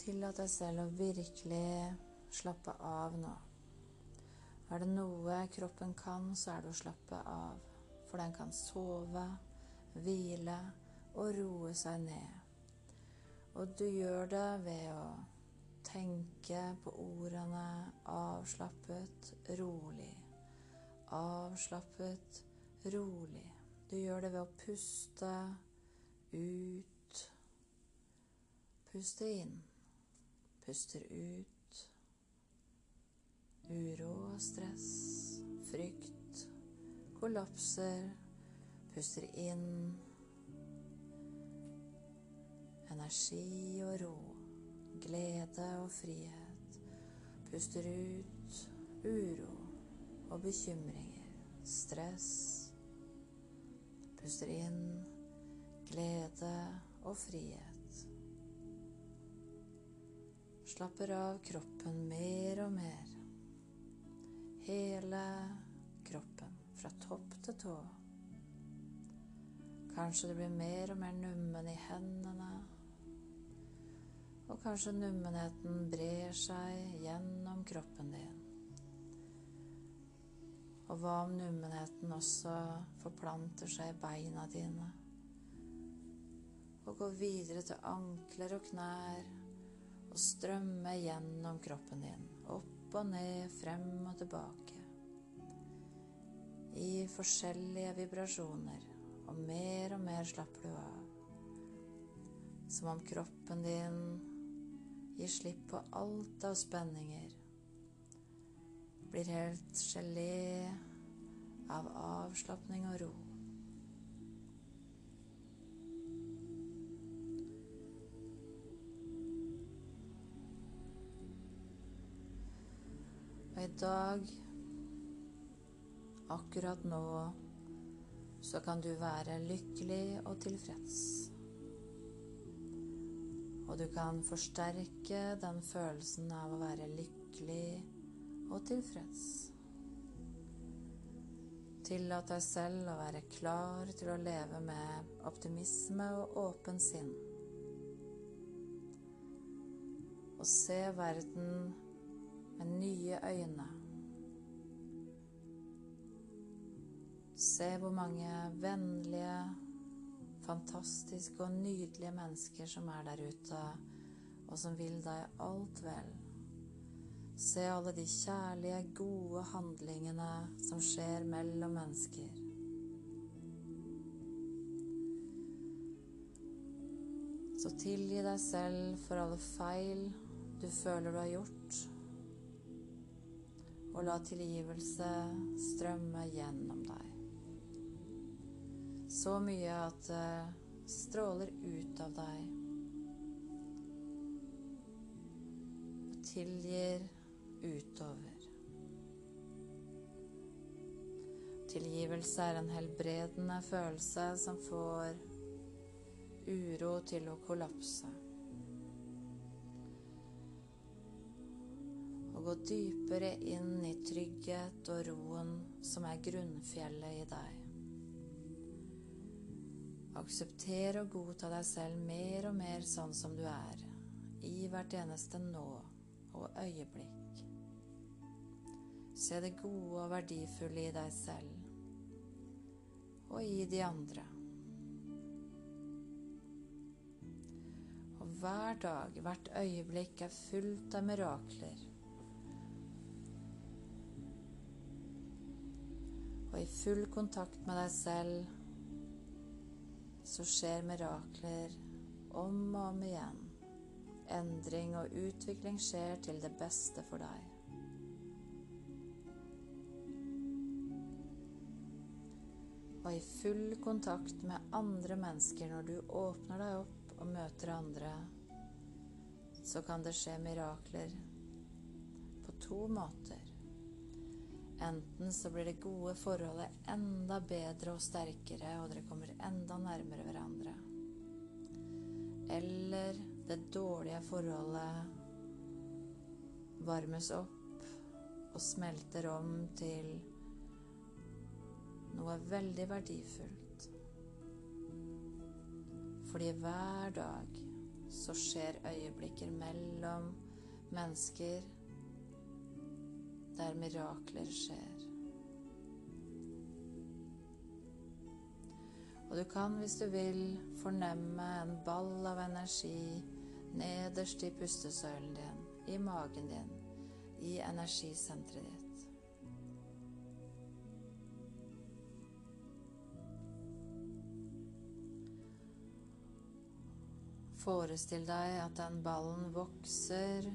Tillat deg selv å virkelig slappe av nå. Er det noe kroppen kan, så er det å slappe av. For den kan sove, hvile og roe seg ned. Og du gjør det ved å tenke på ordene avslappet, rolig. Avslappet, rolig. Du gjør det ved å puste ut. Puste inn. Puster ut. Uro og stress, frykt, kollapser. Puster inn. Energi og ro, glede og frihet. Puster ut uro og bekymringer, stress. Puster inn glede og frihet. Slapper av kroppen mer og mer. Hele kroppen, fra topp til tå. Kanskje det blir mer og mer nummen i hendene. Og kanskje nummenheten brer seg gjennom kroppen din. Og hva om nummenheten også forplanter seg i beina dine? Og går videre til ankler og knær og strømme gjennom kroppen din. Opp og ned, frem og tilbake. I forskjellige vibrasjoner. Og mer og mer slapper du av. Som om kroppen din gir slipp på alt av spenninger. Blir helt gelé av avslapning og ro. Og i dag, akkurat nå, så kan du være lykkelig og tilfreds. Og du kan forsterke den følelsen av å være lykkelig og tilfreds. Tillat deg selv å være klar til å leve med optimisme og åpen sinn. Og se verden med nye øyne. Se hvor mange vennlige, fantastiske og nydelige mennesker som er der ute, og som vil deg alt vel. Se alle de kjærlige, gode handlingene som skjer mellom mennesker. Så tilgi deg selv for alle feil du føler du har gjort og la tilgivelse strømme gjennom deg. Så mye at det stråler ut av deg. Og tilgir utover. Tilgivelse er en helbredende følelse som får uro til å kollapse. Gå dypere inn i trygghet og roen som er grunnfjellet i deg. Aksepter og godta deg selv mer og mer sånn som du er, i hvert eneste nå og øyeblikk. Se det gode og verdifulle i deg selv og i de andre. Og hver dag, hvert øyeblikk er fullt av mirakler. Og i full kontakt med deg selv så skjer mirakler om og om igjen. Endring og utvikling skjer til det beste for deg. Og i full kontakt med andre mennesker når du åpner deg opp og møter andre, så kan det skje mirakler på to måter. Enten så blir det gode forholdet enda bedre og sterkere, og dere kommer enda nærmere hverandre. Eller det dårlige forholdet varmes opp og smelter om til noe veldig verdifullt. Fordi hver dag så skjer øyeblikker mellom mennesker der mirakler skjer. Og du kan, hvis du vil, fornemme en ball av energi nederst i pustesøylen din, i magen din, i energisenteret ditt. Forestill deg at den ballen vokser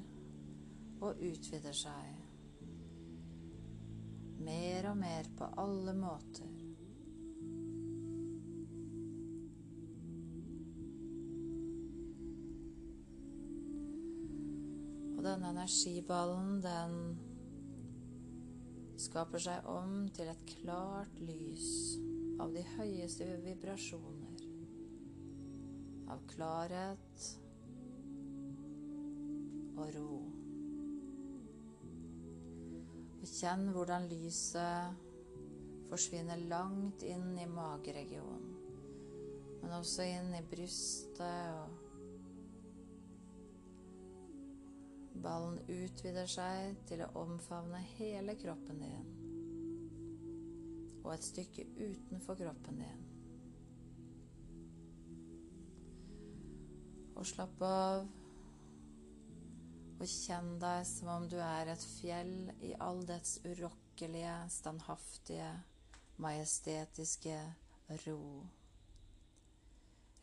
og utvider seg. Mer og mer på alle måter. Og denne energiballen, den skaper seg om til et klart lys av de høyeste vibrasjoner av klarhet og ro. Kjenn hvordan lyset forsvinner langt inn i mageregionen, men også inn i brystet og Ballen utvider seg til å omfavne hele kroppen din og et stykke utenfor kroppen din. Og slapp av. Og kjenn deg som om du er et fjell i all dets urokkelige, standhaftige, majestetiske ro.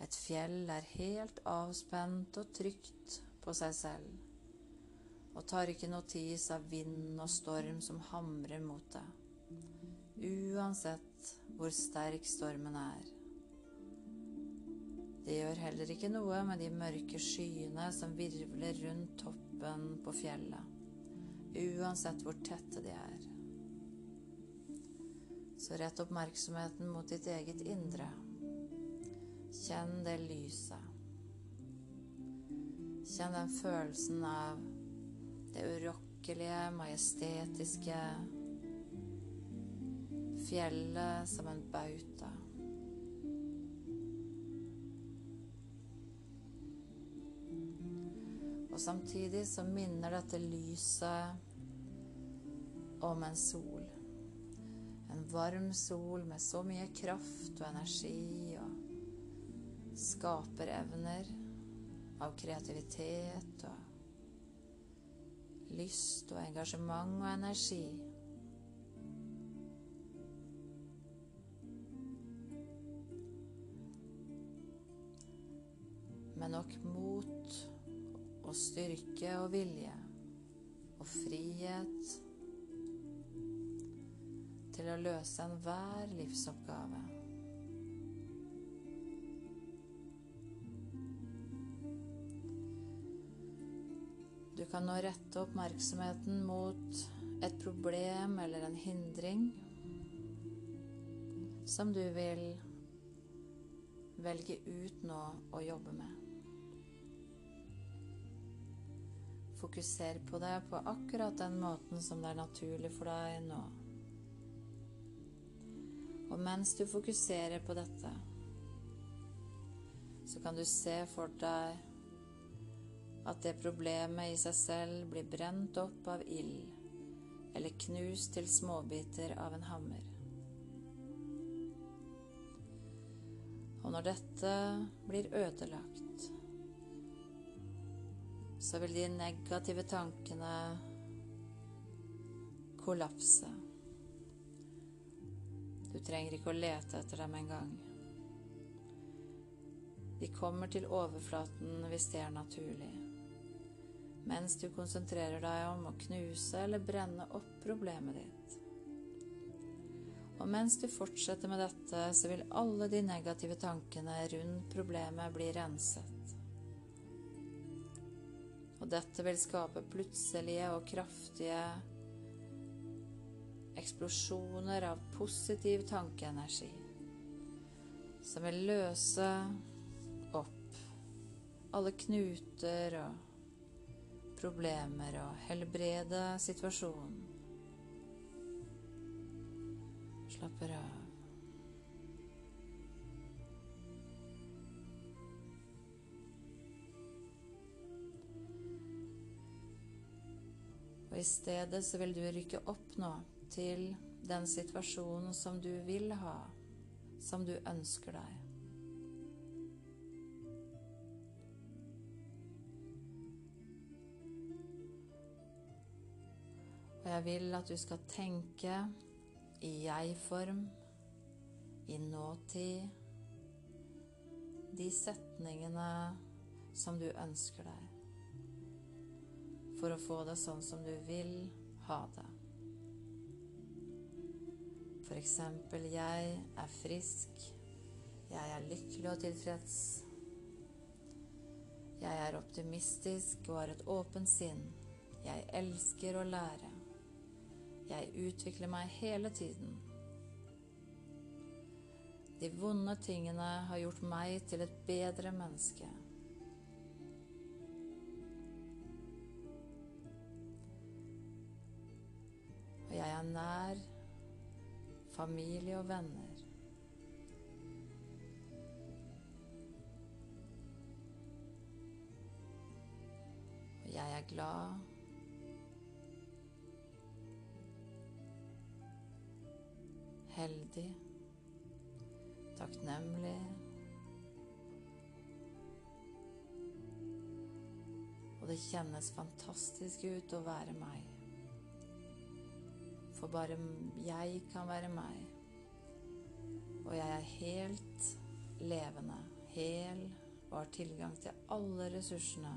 Et fjell er helt avspent og trygt på seg selv, og tar ikke notis av vind og storm som hamrer mot deg, uansett hvor sterk stormen er. Det gjør heller ikke noe med de mørke skyene som virvler rundt toppen på fjellet, uansett hvor tette de er. Så rett oppmerksomheten mot ditt eget indre. Kjenn det lyset. Kjenn den følelsen av det urokkelige, majestetiske fjellet som en bauta. Og samtidig så minner dette lyset om en sol. En varm sol med så mye kraft og energi og skaperevner av kreativitet og lyst og engasjement og energi. Med nok mot og styrke og vilje og frihet til å løse enhver livsoppgave. Du kan nå rette oppmerksomheten mot et problem eller en hindring som du vil velge ut nå å jobbe med. Fokuser på det på akkurat den måten som det er naturlig for deg nå. Og mens du fokuserer på dette, så kan du se for deg at det problemet i seg selv blir brent opp av ild eller knust til småbiter av en hammer. Og når dette blir ødelagt, så vil de negative tankene kollapse. Du trenger ikke å lete etter dem engang. De kommer til overflaten hvis det er naturlig, mens du konsentrerer deg om å knuse eller brenne opp problemet ditt. Og mens du fortsetter med dette, så vil alle de negative tankene rundt problemet bli renset. Og dette vil skape plutselige og kraftige eksplosjoner av positiv tankeenergi som vil løse opp alle knuter og problemer og helbrede situasjonen. Slapper av. i stedet så vil du rykke opp nå til den situasjonen som du vil ha, som du ønsker deg. Og jeg vil at du skal tenke i jeg-form, i nåtid, de setningene som du ønsker deg, for å få det sånn som du vil ha det. For eksempel 'Jeg er frisk', 'Jeg er lykkelig og tilfreds', 'Jeg er optimistisk og har et åpent sinn', 'Jeg elsker å lære', 'Jeg utvikler meg hele tiden'. De vonde tingene har gjort meg til et bedre menneske. Jeg er nær familie og venner. Og jeg er glad. Heldig. Takknemlig. Og det kjennes fantastisk ut å være meg. For bare jeg kan være meg. Og jeg er helt levende, hel og har tilgang til alle ressursene.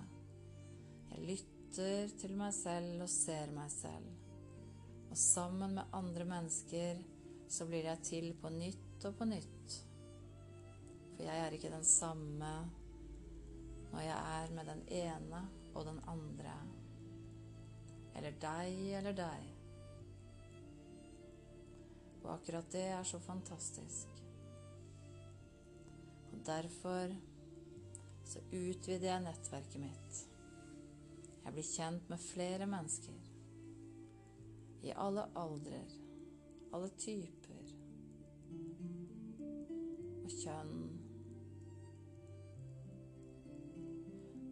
Jeg lytter til meg selv og ser meg selv. Og sammen med andre mennesker så blir jeg til på nytt og på nytt. For jeg er ikke den samme når jeg er med den ene og den andre. Eller deg eller deg. Og akkurat det er så fantastisk. Og derfor så utvider jeg nettverket mitt. Jeg blir kjent med flere mennesker. I alle aldrer, alle typer og kjønn.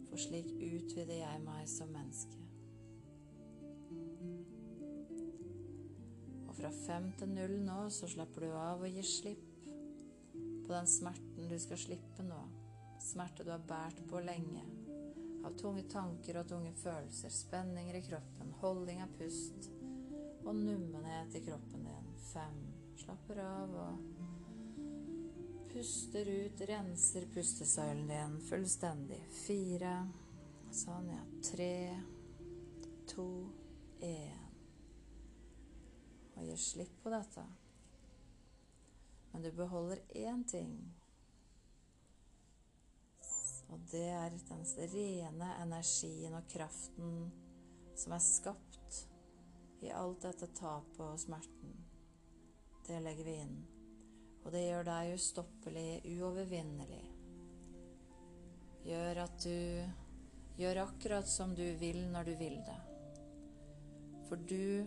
For slik utvider jeg meg som menneske. Og fra fem til null nå så slapper du av og gir slipp på den smerten du skal slippe nå. Smerte du har båret på lenge. Av tunge tanker og tunge følelser, spenninger i kroppen, holdning av pust og nummenhet i kroppen din. Fem. Slapper av og puster ut, renser pustesøylen din fullstendig. Fire. Sånn, ja. Tre, to, én og gir slipp på dette. Men du beholder én ting. Og det er den rene energien og kraften som er skapt i alt dette tapet og smerten. Det legger vi inn. Og det gjør deg ustoppelig, uovervinnelig. Gjør at du gjør akkurat som du vil når du vil det. For du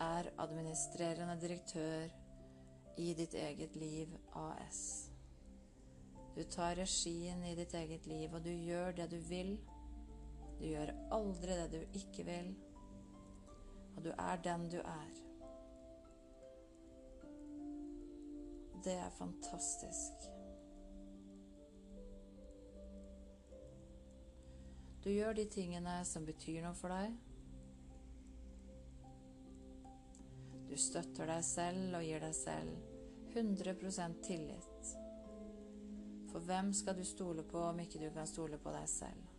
er administrerende direktør i ditt eget liv AS. Du tar regien i ditt eget liv, og du gjør det du vil. Du gjør aldri det du ikke vil. Og du er den du er. Det er fantastisk. Du gjør de tingene som betyr noe for deg. Støtter deg selv og gir deg selv 100% tillit. For hvem skal du stole på om ikke du kan stole på deg selv?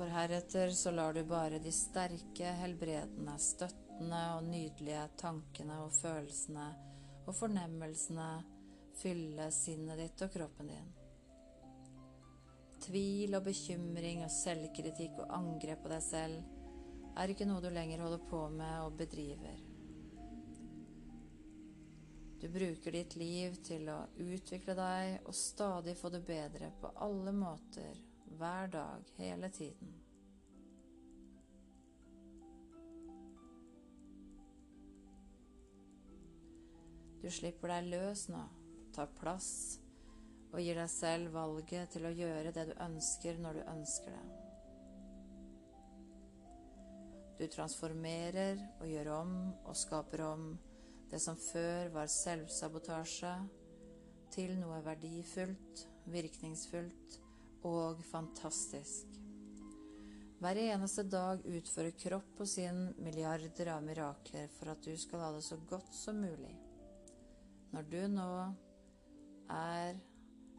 For heretter så lar du bare de sterke, helbredende, støttende og nydelige tankene og følelsene og fornemmelsene fylle sinnet ditt og kroppen din. Tvil og bekymring og selvkritikk og angrep på deg selv er ikke noe du lenger holder på med og bedriver. Du bruker ditt liv til å utvikle deg og stadig få det bedre på alle måter, hver dag, hele tiden. Du slipper deg løs nå, tar plass og gir deg selv valget til å gjøre det du ønsker når du ønsker det. Du transformerer og gjør om og skaper om det som før var selvsabotasje, til noe verdifullt, virkningsfullt og fantastisk. Hver eneste dag utfører kropp og sin milliarder av mirakler for at du skal ha det så godt som mulig. Når du nå er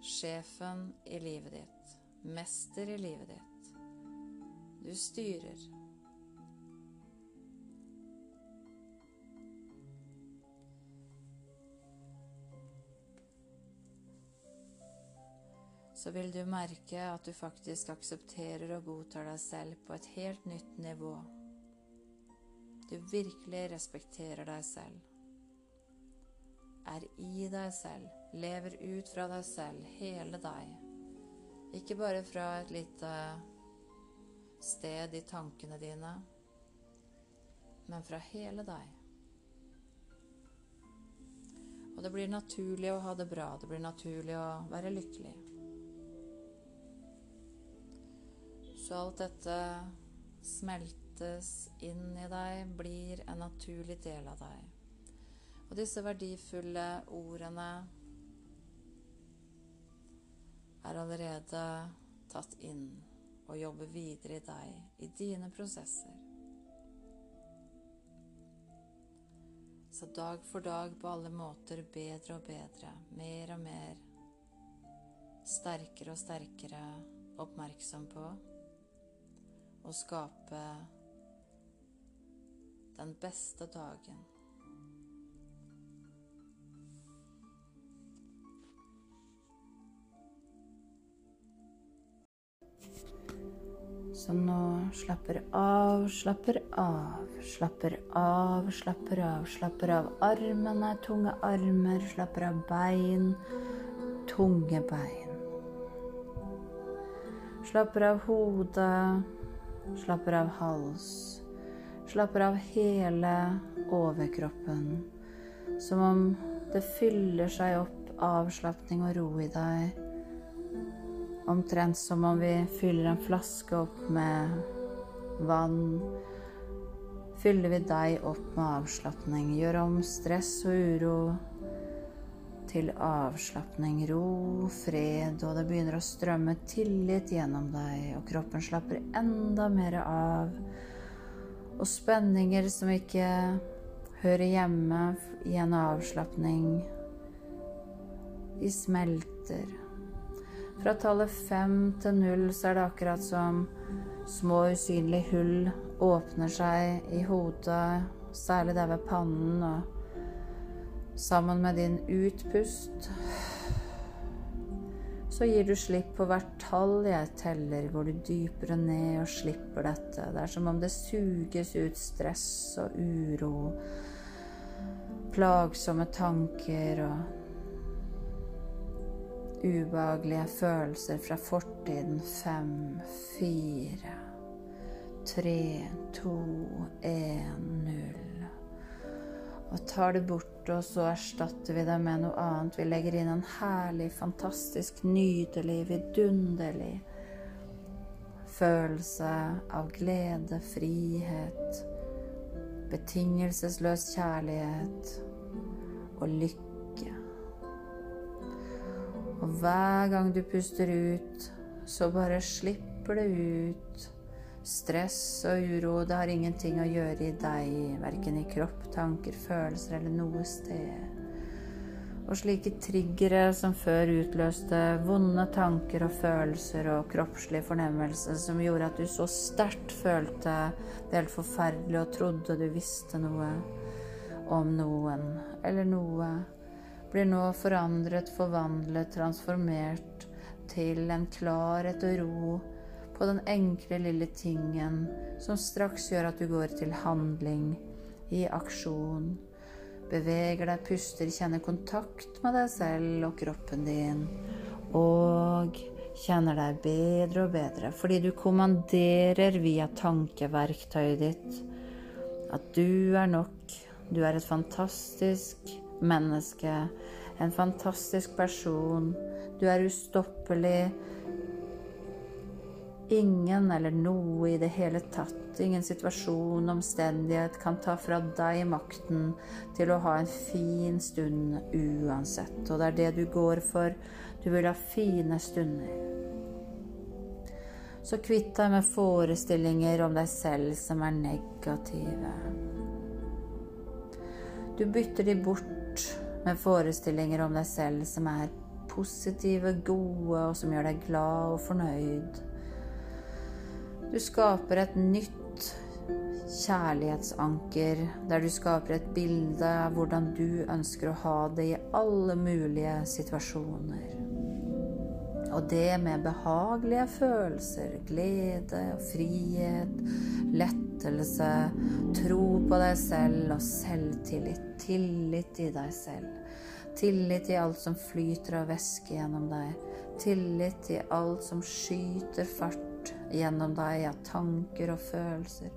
sjefen i livet ditt, mester i livet ditt. Du styrer. Så vil du merke at du faktisk aksepterer og godtar deg selv på et helt nytt nivå. Du virkelig respekterer deg selv er i deg selv, lever ut fra deg selv, hele deg. Ikke bare fra et lite sted i tankene dine, men fra hele deg. Og det blir naturlig å ha det bra, det blir naturlig å være lykkelig. Så alt dette smeltes inn i deg, blir en naturlig del av deg. Og disse verdifulle ordene er allerede tatt inn og jobber videre i deg, i dine prosesser. Så dag for dag på alle måter bedre og bedre, mer og mer, sterkere og sterkere oppmerksom på å skape den beste dagen. Så nå slapper av, slapper av, slapper av, slapper av. Slapper av armene, tunge armer, slapper av bein, tunge bein. Slapper av hodet, slapper av hals. Slapper av hele overkroppen, som om det fyller seg opp avslapning og ro i deg Omtrent som om vi fyller en flaske opp med vann. Fyller vi deg opp med avslapning. Gjør om stress og uro til avslapning, ro, fred, og det begynner å strømme tillit gjennom deg, og kroppen slapper enda mer av. Og spenninger som ikke hører hjemme i en avslapning, de smelter. Fra tallet fem til null så er det akkurat som små usynlige hull åpner seg i hodet, særlig der ved pannen, og sammen med din utpust så gir du slipp på hvert tall jeg teller, går du dypere ned og slipper dette. Det er som om det suges ut stress og uro, plagsomme tanker og ubehagelige følelser fra fortiden. Fem, fire, tre, to, én, null. Og tar det bort, og så erstatter vi det med noe annet. Vi legger inn en herlig, fantastisk, nydelig, vidunderlig følelse av glede, frihet, betingelsesløs kjærlighet og lykke og hver gang du puster ut, så bare slipper det ut. Stress og uro, det har ingenting å gjøre i deg, verken i kropp, tanker, følelser eller noe sted. Og slike triggere som før utløste vonde tanker og følelser og kroppslig fornemmelse som gjorde at du så sterkt følte det helt forferdelig og trodde du visste noe om noen eller noe blir nå forandret, forvandlet, transformert til en klarhet og ro på den enkle, lille tingen som straks gjør at du går til handling, i aksjon. Beveger deg, puster, kjenner kontakt med deg selv og kroppen din. Og kjenner deg bedre og bedre fordi du kommanderer via tankeverktøyet ditt at du er nok. Du er et fantastisk menneske, En fantastisk person. Du er ustoppelig. Ingen eller noe i det hele tatt, ingen situasjon, omstendighet, kan ta fra deg makten til å ha en fin stund uansett. Og det er det du går for. Du vil ha fine stunder. Så kvitt deg med forestillinger om deg selv som er negative. Du bytter de bort med forestillinger om deg selv som er positive, gode, og som gjør deg glad og fornøyd. Du skaper et nytt kjærlighetsanker, der du skaper et bilde av hvordan du ønsker å ha det i alle mulige situasjoner. Og det med behagelige følelser, glede og frihet, lettelse, tro på deg selv og selvtillit. Tillit i deg selv. Tillit i alt som flyter av væske gjennom deg. Tillit i alt som skyter fart gjennom deg av tanker og følelser,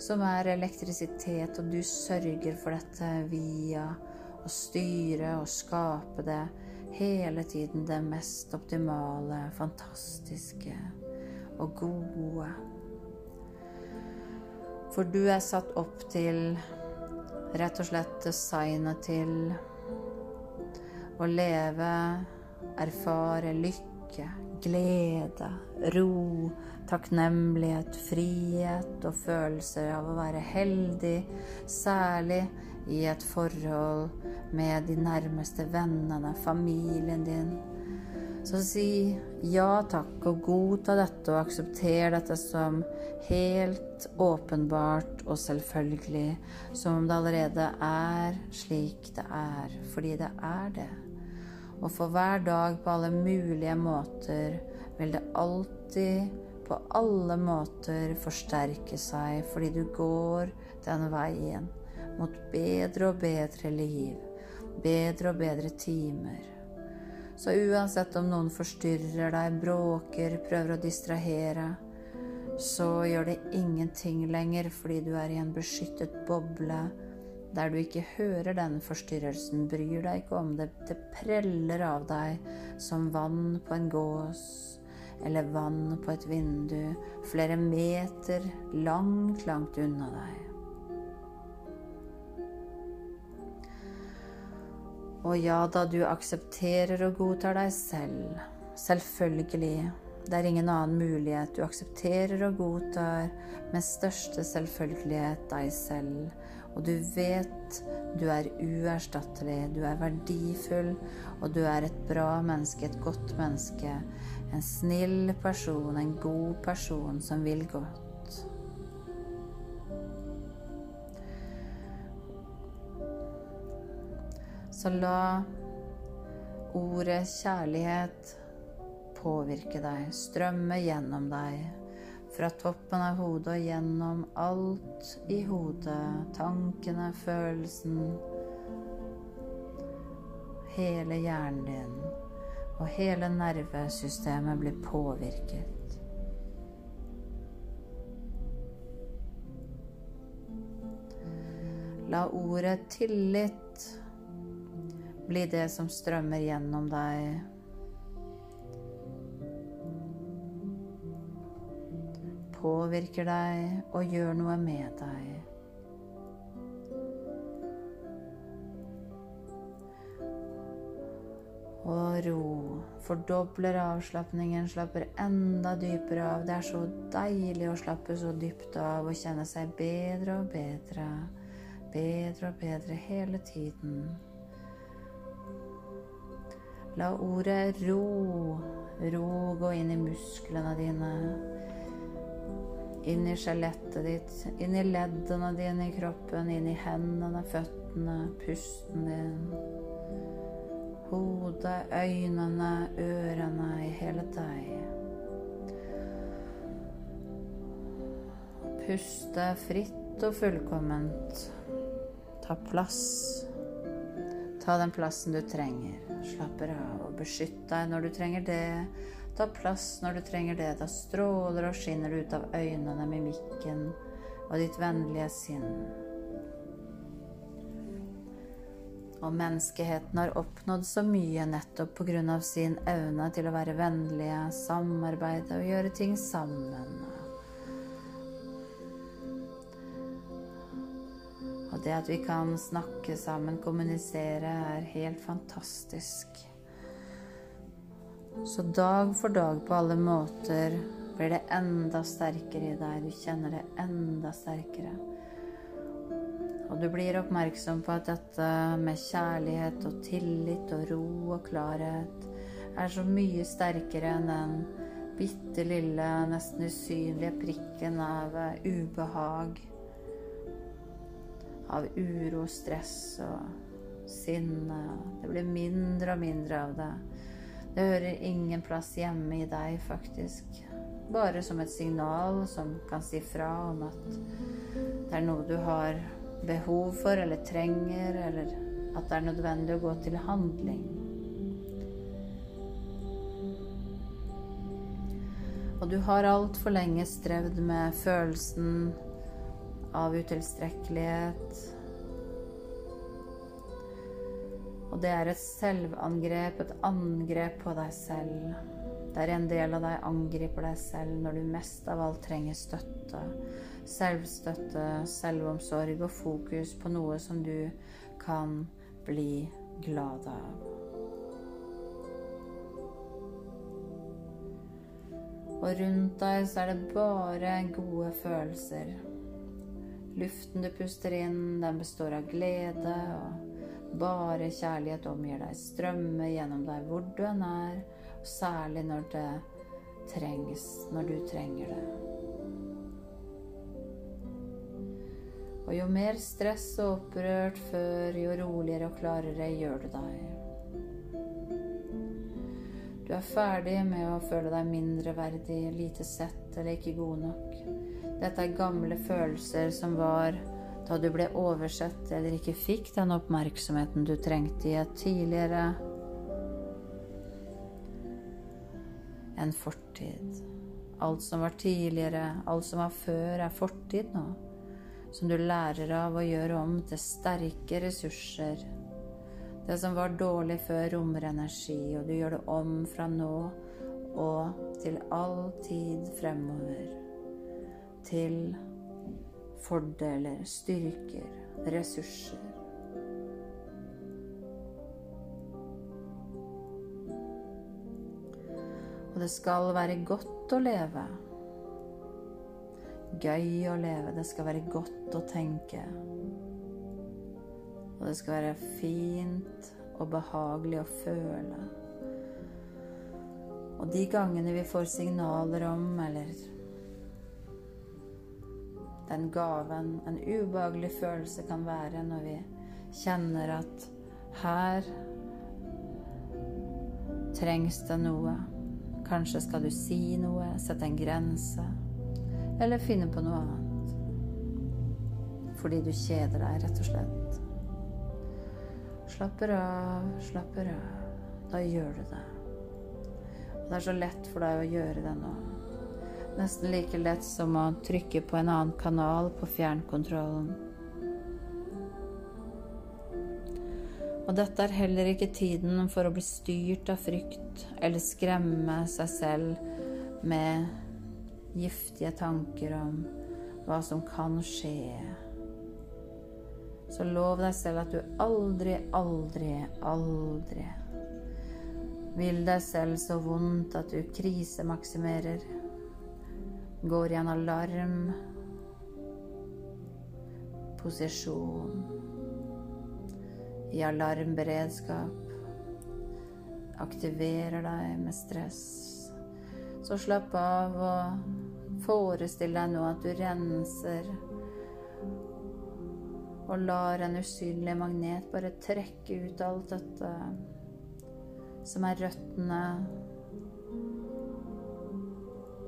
som er elektrisitet, og du sørger for dette via å styre og skape det hele tiden det mest optimale, fantastiske og gode. For du er satt opp til rett og slett designet til å leve, erfare lykke, glede, ro, takknemlighet, frihet og følelser av å være heldig, særlig i et forhold med de nærmeste vennene, familien din. Så si ja takk og godta dette og aksepter dette som helt åpenbart og selvfølgelig, som om det allerede er slik det er, fordi det er det. Og for hver dag på alle mulige måter vil det alltid på alle måter forsterke seg fordi du går den veien mot bedre og bedre liv, bedre og bedre timer. Så uansett om noen forstyrrer deg, bråker, prøver å distrahere, så gjør det ingenting lenger fordi du er i en beskyttet boble der du ikke hører denne forstyrrelsen, bryr deg ikke om det, det preller av deg som vann på en gås eller vann på et vindu flere meter langt, langt unna deg. Og ja da, du aksepterer og godtar deg selv. Selvfølgelig. Det er ingen annen mulighet. Du aksepterer og godtar med største selvfølgelighet deg selv og du vet du er uerstattelig, du er verdifull, og du er et bra menneske, et godt menneske. En snill person, en god person som vil godt. Så la ordet kjærlighet påvirke deg, strømme gjennom deg fra toppen av hodet og gjennom alt i hodet. Tankene, følelsen. Hele hjernen din og hele nervesystemet blir påvirket. La ordet tillit bli det som strømmer gjennom deg påvirker deg og gjør noe med deg. Og ro. Fordobler avslapningen, slapper enda dypere av. Det er så deilig å slappe så dypt av og kjenne seg bedre og bedre. Bedre og bedre hele tiden. La ordet ro, ro gå inn i musklene dine inn i skjelettet ditt, inn i leddene dine i kroppen, inn i hendene, føttene, pusten din. Hodet, øynene, ørene, i hele deg. Puste fritt og fullkomment. Ta plass. Ta den plassen du trenger. Slapper av og beskytt deg når du trenger det. Ta plass når du trenger det. Da stråler og skinner det ut av øynene, mimikken og ditt vennlige sinn. Og menneskeheten har oppnådd så mye nettopp pga. sin evne til å være vennlige, samarbeide og gjøre ting sammen. Og det at vi kan snakke sammen, kommunisere, er helt fantastisk. Så dag for dag på alle måter blir det enda sterkere i deg. Du kjenner det enda sterkere. Og du blir oppmerksom på at dette med kjærlighet og tillit og ro og klarhet er så mye sterkere enn den bitte lille, nesten usynlige prikken av ubehag. Av uro, stress og sinne. Det blir mindre og mindre av det. Det hører ingen plass hjemme i deg, faktisk. Bare som et signal som kan si fra om at det er noe du har behov for eller trenger, eller at det er nødvendig å gå til handling. Og du har altfor lenge strevd med følelsen av utilstrekkelighet. Og det er et selvangrep, et angrep på deg selv. Der en del av deg angriper deg selv når du mest av alt trenger støtte selvstøtte, selvomsorg og fokus på noe som du kan bli glad av. Og rundt deg så er det bare gode følelser. Luften du puster inn, den består av glede, og bare kjærlighet omgir deg. Strømmer gjennom deg hvor du enn er, og særlig når det trengs, når du trenger det. Og jo mer stress og opprørt før, jo roligere og klarere gjør du deg. Du er ferdig med å føle deg mindreverdig, lite sett eller ikke god nok. Dette er gamle følelser som var da du ble oversett eller ikke fikk den oppmerksomheten du trengte i et tidligere en fortid. Alt som var tidligere, alt som var før, er fortid nå som du lærer av å gjøre om til sterke ressurser. Det som var dårlig før, rommer energi, og du gjør det om fra nå og til all tid fremover. Til fordeler, styrker, ressurser. Og det skal være godt å leve gøy å leve. Det skal være godt å tenke. Og det skal være fint og behagelig å føle. Og de gangene vi får signaler om, eller den gaven en ubehagelig følelse kan være når vi kjenner at her trengs det noe. Kanskje skal du si noe, sette en grense. Eller finne på noe annet. Fordi du kjeder deg, rett og slett. Slapper av, slapper av. Da gjør du det. Og det er så lett for deg å gjøre det nå. Nesten like lett som å trykke på en annen kanal på fjernkontrollen. Og dette er heller ikke tiden for å bli styrt av frykt eller skremme seg selv med giftige tanker om hva som kan skje. Så lov deg selv at du aldri, aldri, aldri vil deg selv så vondt at du krisemaksimerer, går i en alarm, posisjon, i alarmberedskap, aktiverer deg med stress. Så slapp av og Forestill deg nå at du renser og lar en usynlig magnet bare trekke ut alt dette som er røttene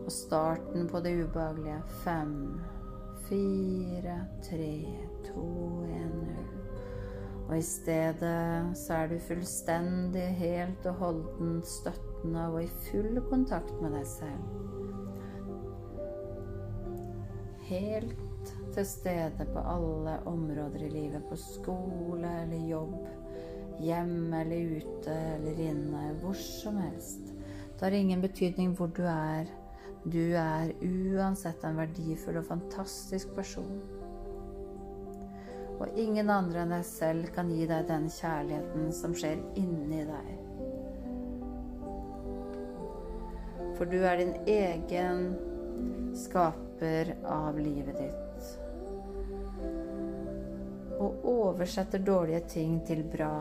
og starten på det ubehagelige. Fem, fire, tre, to, en, null. Og i stedet så er du fullstendig, helt og holdent støttende og i full kontakt med deg selv. helt til stede på alle områder i livet. På skole eller jobb Hjemme eller ute eller inne, hvor som helst. Det har ingen betydning hvor du er. Du er uansett en verdifull og fantastisk person. Og ingen andre enn deg selv kan gi deg den kjærligheten som skjer inni deg. For du er din egen skaper av livet ditt. Og oversetter dårlige ting til bra.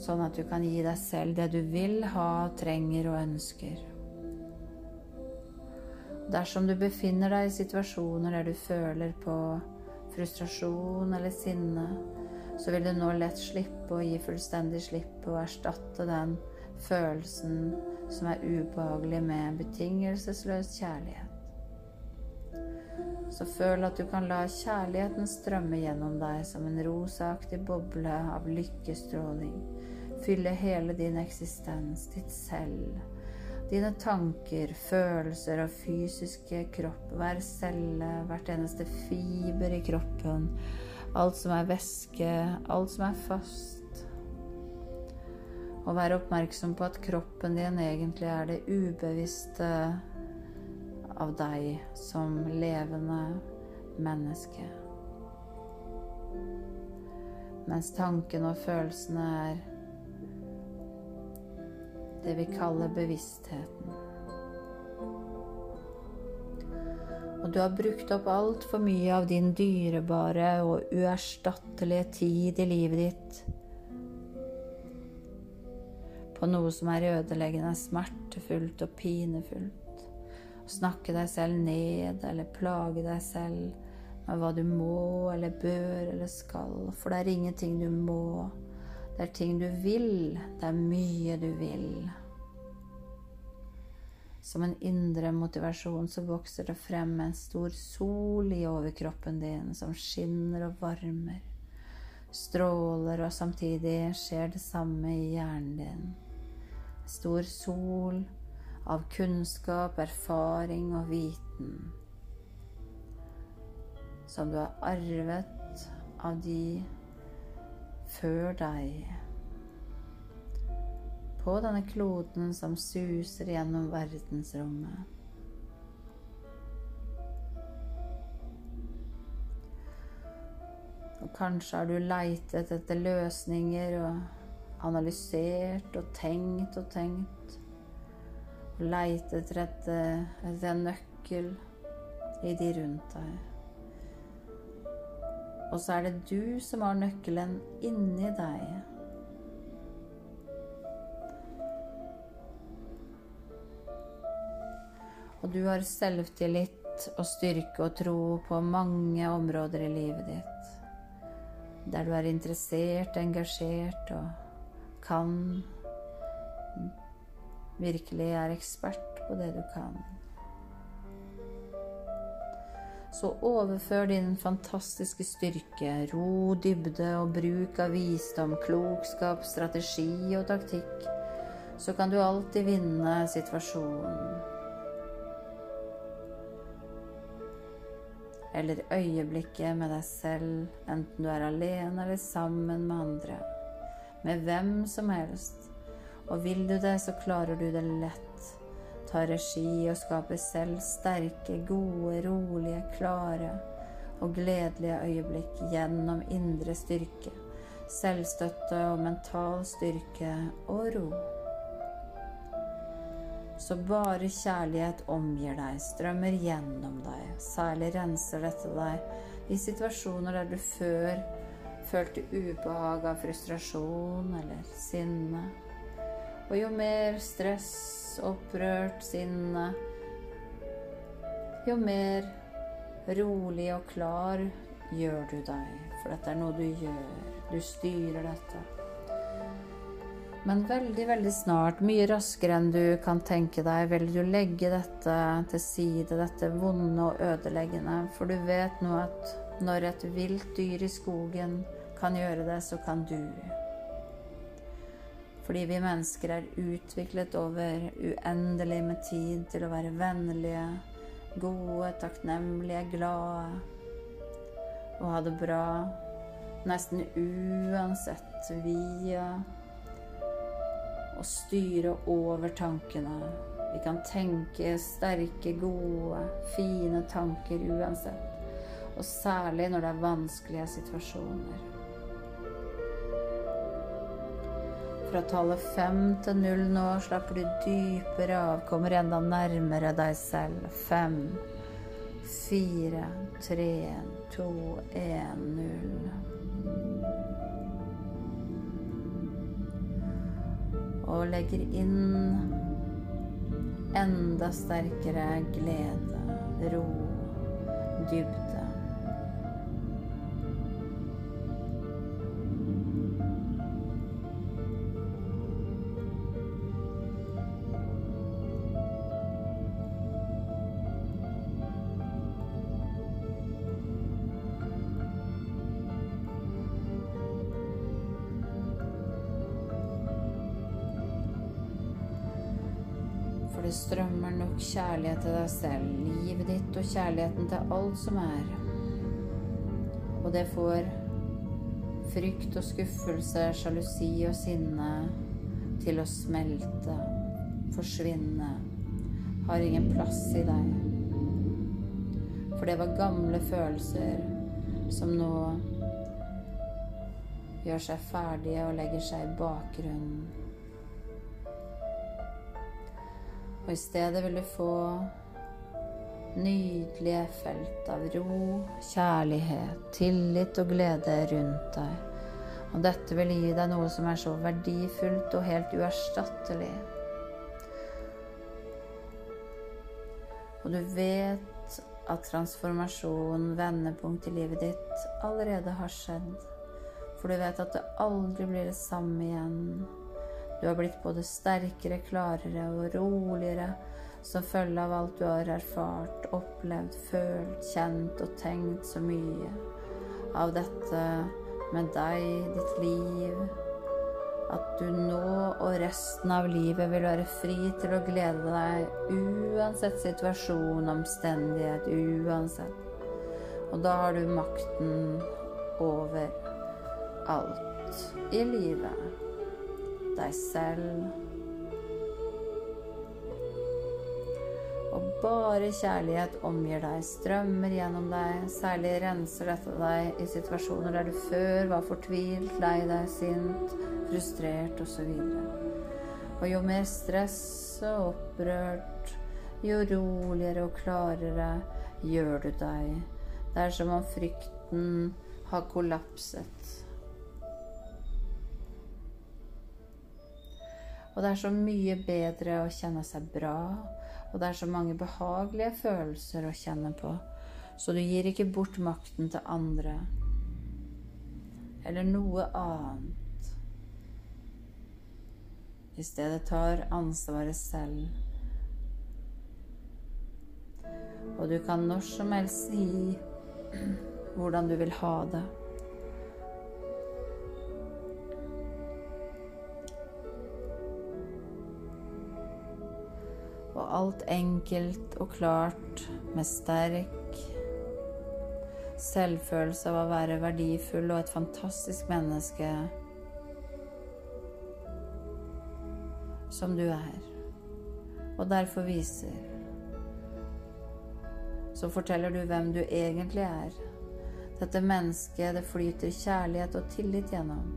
Sånn at du kan gi deg selv det du vil ha, trenger og ønsker. Dersom du befinner deg i situasjoner der du føler på frustrasjon eller sinne, så vil du nå lett slippe å gi fullstendig slipp og erstatte den følelsen som er ubehagelig med betingelsesløs kjærlighet. Så føl at du kan la kjærligheten strømme gjennom deg som en rosaaktig boble av lykkestråling. Fylle hele din eksistens, ditt selv Dine tanker, følelser og fysiske kropp, hver celle, hvert eneste fiber i kroppen, alt som er væske, alt som er fast. Og vær oppmerksom på at kroppen din egentlig er det ubevisste av deg som levende menneske. Mens tankene og følelsene er det vi kaller bevisstheten. Og du har brukt opp altfor mye av din dyrebare og uerstattelige tid i livet ditt på noe som er ødeleggende, smertefullt og pinefullt. Snakke deg selv ned eller plage deg selv med hva du må eller bør eller skal, for det er ingenting du må. Det er ting du vil. Det er mye du vil. Som en indre motivasjon så vokser det frem en stor sol i overkroppen din som skinner og varmer, stråler, og samtidig skjer det samme i hjernen din. Stor sol av kunnskap, erfaring og viten som du har arvet av de før deg. På denne kloden som suser gjennom verdensrommet. Og kanskje har du leitet etter løsninger og analysert og tenkt og tenkt. Og leitet etter, etter en nøkkel i de rundt deg. Og så er det du som har nøkkelen inni deg. Og du har selvtillit og styrke og tro på mange områder i livet ditt. Der du er interessert, engasjert og kan Virkelig er ekspert på det du kan så overfør din fantastiske styrke, ro, dybde og bruk av visdom, klokskap, strategi og taktikk, så kan du alltid vinne situasjonen. Eller øyeblikket med deg selv, enten du er alene eller sammen med andre. Med hvem som helst. Og vil du det, så klarer du det lett ta regi og skape selv sterke, gode, rolige, klare og gledelige øyeblikk gjennom indre styrke, selvstøtte og mental styrke og ro. Så bare kjærlighet omgir deg, strømmer gjennom deg. Særlig renser dette deg i situasjoner der du før følte ubehag av frustrasjon eller sinne. Og jo mer stress opprørt, sinne, jo mer rolig og klar gjør du deg. For dette er noe du gjør. Du styrer dette. Men veldig, veldig snart, mye raskere enn du kan tenke deg, vil du legge dette til side, dette vonde og ødeleggende. For du vet nå at når et vilt dyr i skogen kan gjøre det, så kan du. Fordi vi mennesker er utviklet over uendelig med tid til å være vennlige, gode, takknemlige, glade. og ha det bra nesten uansett via å styre over tankene. Vi kan tenke sterke, gode, fine tanker uansett. Og særlig når det er vanskelige situasjoner. Fra tallet fem til null nå slapper du dypere av, kommer enda nærmere deg selv. Fem, fire, tre, to, én, null. Og legger inn enda sterkere glede, ro, dybde. Kjærlighet til deg selv, livet ditt og kjærligheten til alt som er. Og det får frykt og skuffelse, sjalusi og sinne til å smelte, forsvinne, har ingen plass i deg. For det var gamle følelser som nå gjør seg ferdige og legger seg i bakgrunnen. Og i stedet vil du få nydelige felt av ro, kjærlighet, tillit og glede rundt deg. Og dette vil gi deg noe som er så verdifullt og helt uerstattelig. Og du vet at transformasjon, vendepunkt i livet ditt, allerede har skjedd. For du vet at det aldri blir det samme igjen. Du har blitt både sterkere, klarere og roligere som følge av alt du har erfart, opplevd, følt, kjent og tenkt så mye av dette med deg, ditt liv. At du nå og resten av livet vil være fri til å glede deg uansett situasjon, omstendighet, uansett. Og da har du makten over alt i livet deg selv. Og bare kjærlighet omgir deg, strømmer gjennom deg. Særlig renser dette deg i situasjoner der du før var fortvilt, lei deg, sint, frustrert osv. Og jo mer stress og opprørt, jo roligere og klarere gjør du deg. Det er som om frykten har kollapset. Og det er så mye bedre å kjenne seg bra, og det er så mange behagelige følelser å kjenne på, så du gir ikke bort makten til andre eller noe annet. I stedet tar ansvaret selv. Og du kan når som helst si hvordan du vil ha det. Alt enkelt og klart med sterk selvfølelse av å være verdifull og et fantastisk menneske som du er, og derfor viser. Så forteller du hvem du egentlig er. Dette mennesket det flyter kjærlighet og tillit gjennom.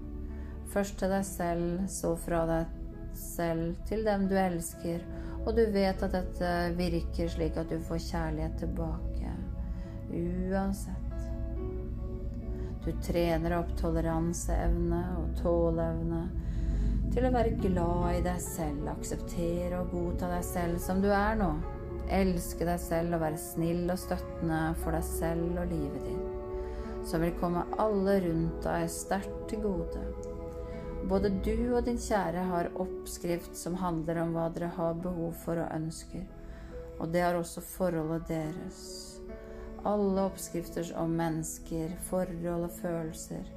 Først til deg selv, så fra deg selv til dem du elsker, og du vet at dette virker slik at du får kjærlighet tilbake. Uansett. Du trener opp toleranseevne og tåleevne til å være glad i deg selv, akseptere og godta deg selv som du er nå. Elske deg selv og være snill og støttende for deg selv og livet ditt, som vil komme alle rundt deg sterkt til gode. Både du og din kjære har oppskrift som handler om hva dere har behov for og ønsker, og det har også forholdet deres. Alle oppskrifter om mennesker, forhold og følelser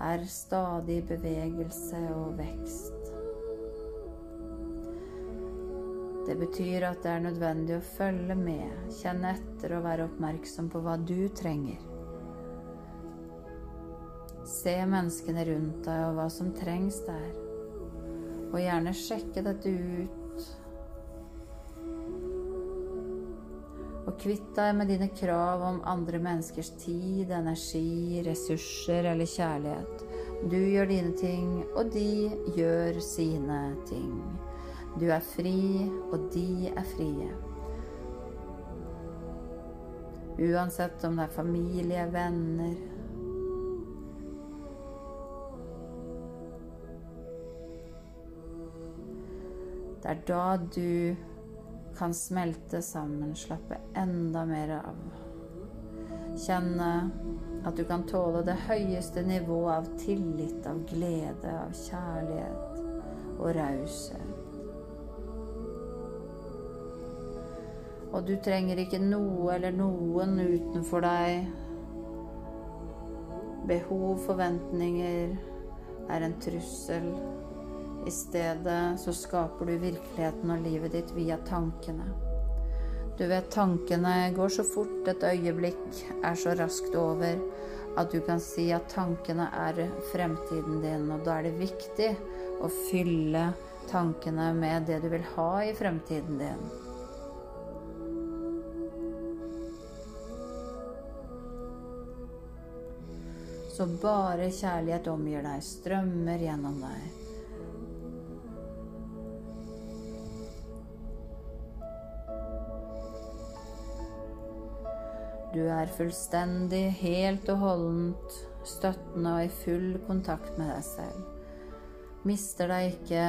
er stadig bevegelse og vekst. Det betyr at det er nødvendig å følge med, kjenne etter og være oppmerksom på hva du trenger. Se menneskene rundt deg og hva som trengs der. Og gjerne sjekke dette ut. Og kvitt deg med dine krav om andre menneskers tid, energi, ressurser eller kjærlighet. Du gjør dine ting, og de gjør sine ting. Du er fri, og de er frie. Uansett om det er familie, venner Det er da du kan smelte sammen, slappe enda mer av. Kjenne at du kan tåle det høyeste nivået av tillit, av glede, av kjærlighet og raushet. Og du trenger ikke noe eller noen utenfor deg. Behov, forventninger er en trussel. I stedet så skaper du virkeligheten og livet ditt via tankene. Du vet tankene går så fort et øyeblikk er så raskt over at du kan si at tankene er fremtiden din, og da er det viktig å fylle tankene med det du vil ha i fremtiden din. Så bare kjærlighet omgir deg, strømmer gjennom deg. Du er fullstendig, helt og holdent støttende og i full kontakt med deg selv. Mister deg ikke,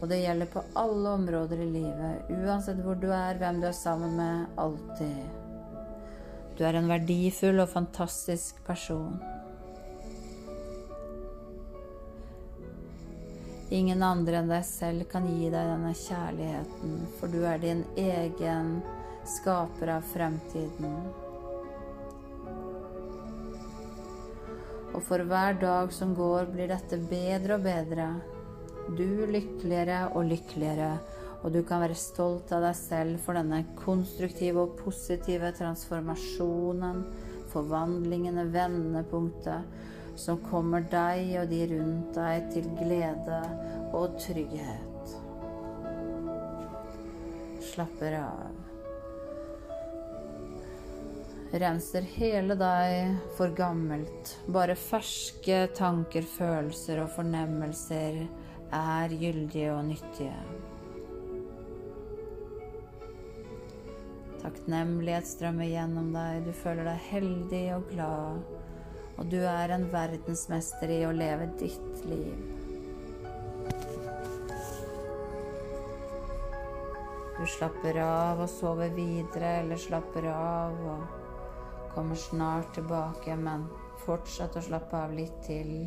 og det gjelder på alle områder i livet, uansett hvor du er, hvem du er sammen med, alltid. Du er en verdifull og fantastisk person. Ingen andre enn deg selv kan gi deg denne kjærligheten, for du er din egen skaper av fremtiden. Og for hver dag som går, blir dette bedre og bedre. Du lykkeligere og lykkeligere, og du kan være stolt av deg selv for denne konstruktive og positive transformasjonen, forvandlingene, vendepunktet som kommer deg og de rundt deg til glede og trygghet. Slapper av. Renser hele deg for gammelt. Bare ferske tanker, følelser og fornemmelser er gyldige og nyttige. Takknemlighet strømmer gjennom deg. Du føler deg heldig og glad og du er en verdensmester i å leve ditt liv. Du slapper av og sover videre, eller slapper av og kommer snart tilbake, men fortsett å slappe av litt til.